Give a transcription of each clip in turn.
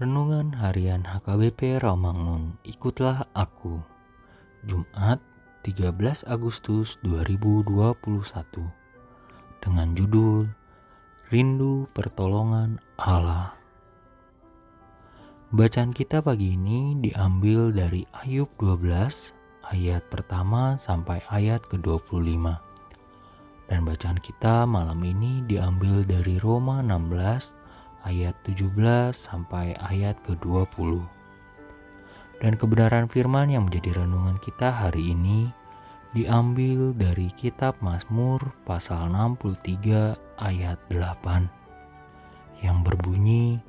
Renungan Harian HKBP Rawamangun. Ikutlah Aku. Jumat 13 Agustus 2021 Dengan judul Rindu Pertolongan Allah. Bacaan kita pagi ini diambil dari Ayub 12 ayat pertama sampai ayat ke-25 Dan bacaan kita malam ini diambil dari Roma 16 ayat 17 sampai ayat ke-20. Dan kebenaran firman yang menjadi renungan kita hari ini diambil dari kitab Mazmur pasal 63 ayat 8 yang berbunyi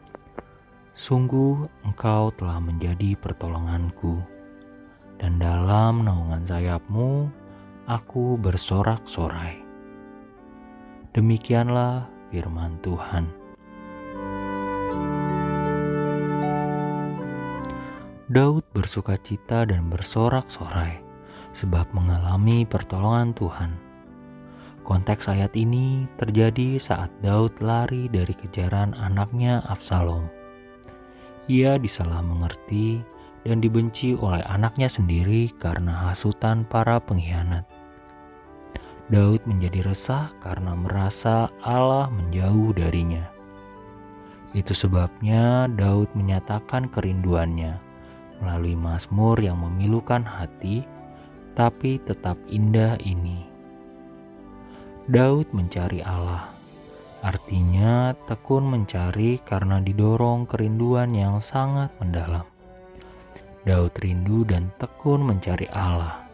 Sungguh engkau telah menjadi pertolonganku dan dalam naungan sayapmu aku bersorak-sorai. Demikianlah firman Tuhan. Daud bersuka cita dan bersorak-sorai sebab mengalami pertolongan Tuhan. Konteks ayat ini terjadi saat Daud lari dari kejaran anaknya Absalom. Ia disalah mengerti dan dibenci oleh anaknya sendiri karena hasutan para pengkhianat. Daud menjadi resah karena merasa Allah menjauh darinya. Itu sebabnya Daud menyatakan kerinduannya melalui Mazmur yang memilukan hati, tapi tetap indah ini. Daud mencari Allah, artinya tekun mencari karena didorong kerinduan yang sangat mendalam. Daud rindu dan tekun mencari Allah.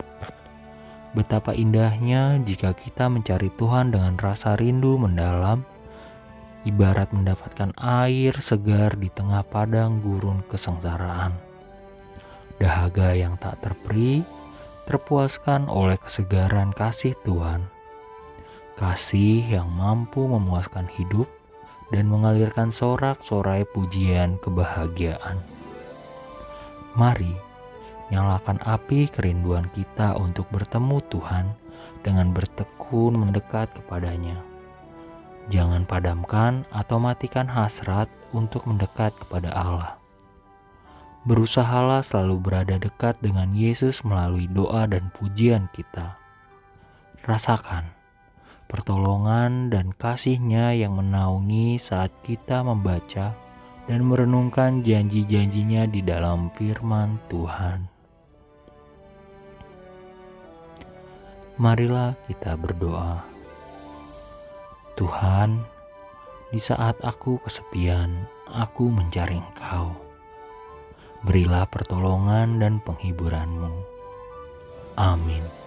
Betapa indahnya jika kita mencari Tuhan dengan rasa rindu mendalam, ibarat mendapatkan air segar di tengah padang gurun kesengsaraan dahaga yang tak terperi, terpuaskan oleh kesegaran kasih Tuhan. Kasih yang mampu memuaskan hidup dan mengalirkan sorak-sorai pujian kebahagiaan. Mari nyalakan api kerinduan kita untuk bertemu Tuhan dengan bertekun mendekat kepadanya. Jangan padamkan atau matikan hasrat untuk mendekat kepada Allah. Berusahalah selalu berada dekat dengan Yesus melalui doa dan pujian kita. Rasakan pertolongan dan kasihnya yang menaungi saat kita membaca dan merenungkan janji-janjinya di dalam firman Tuhan. Marilah kita berdoa. Tuhan, di saat aku kesepian, aku mencari Engkau berilah pertolongan dan penghiburanmu. Amin.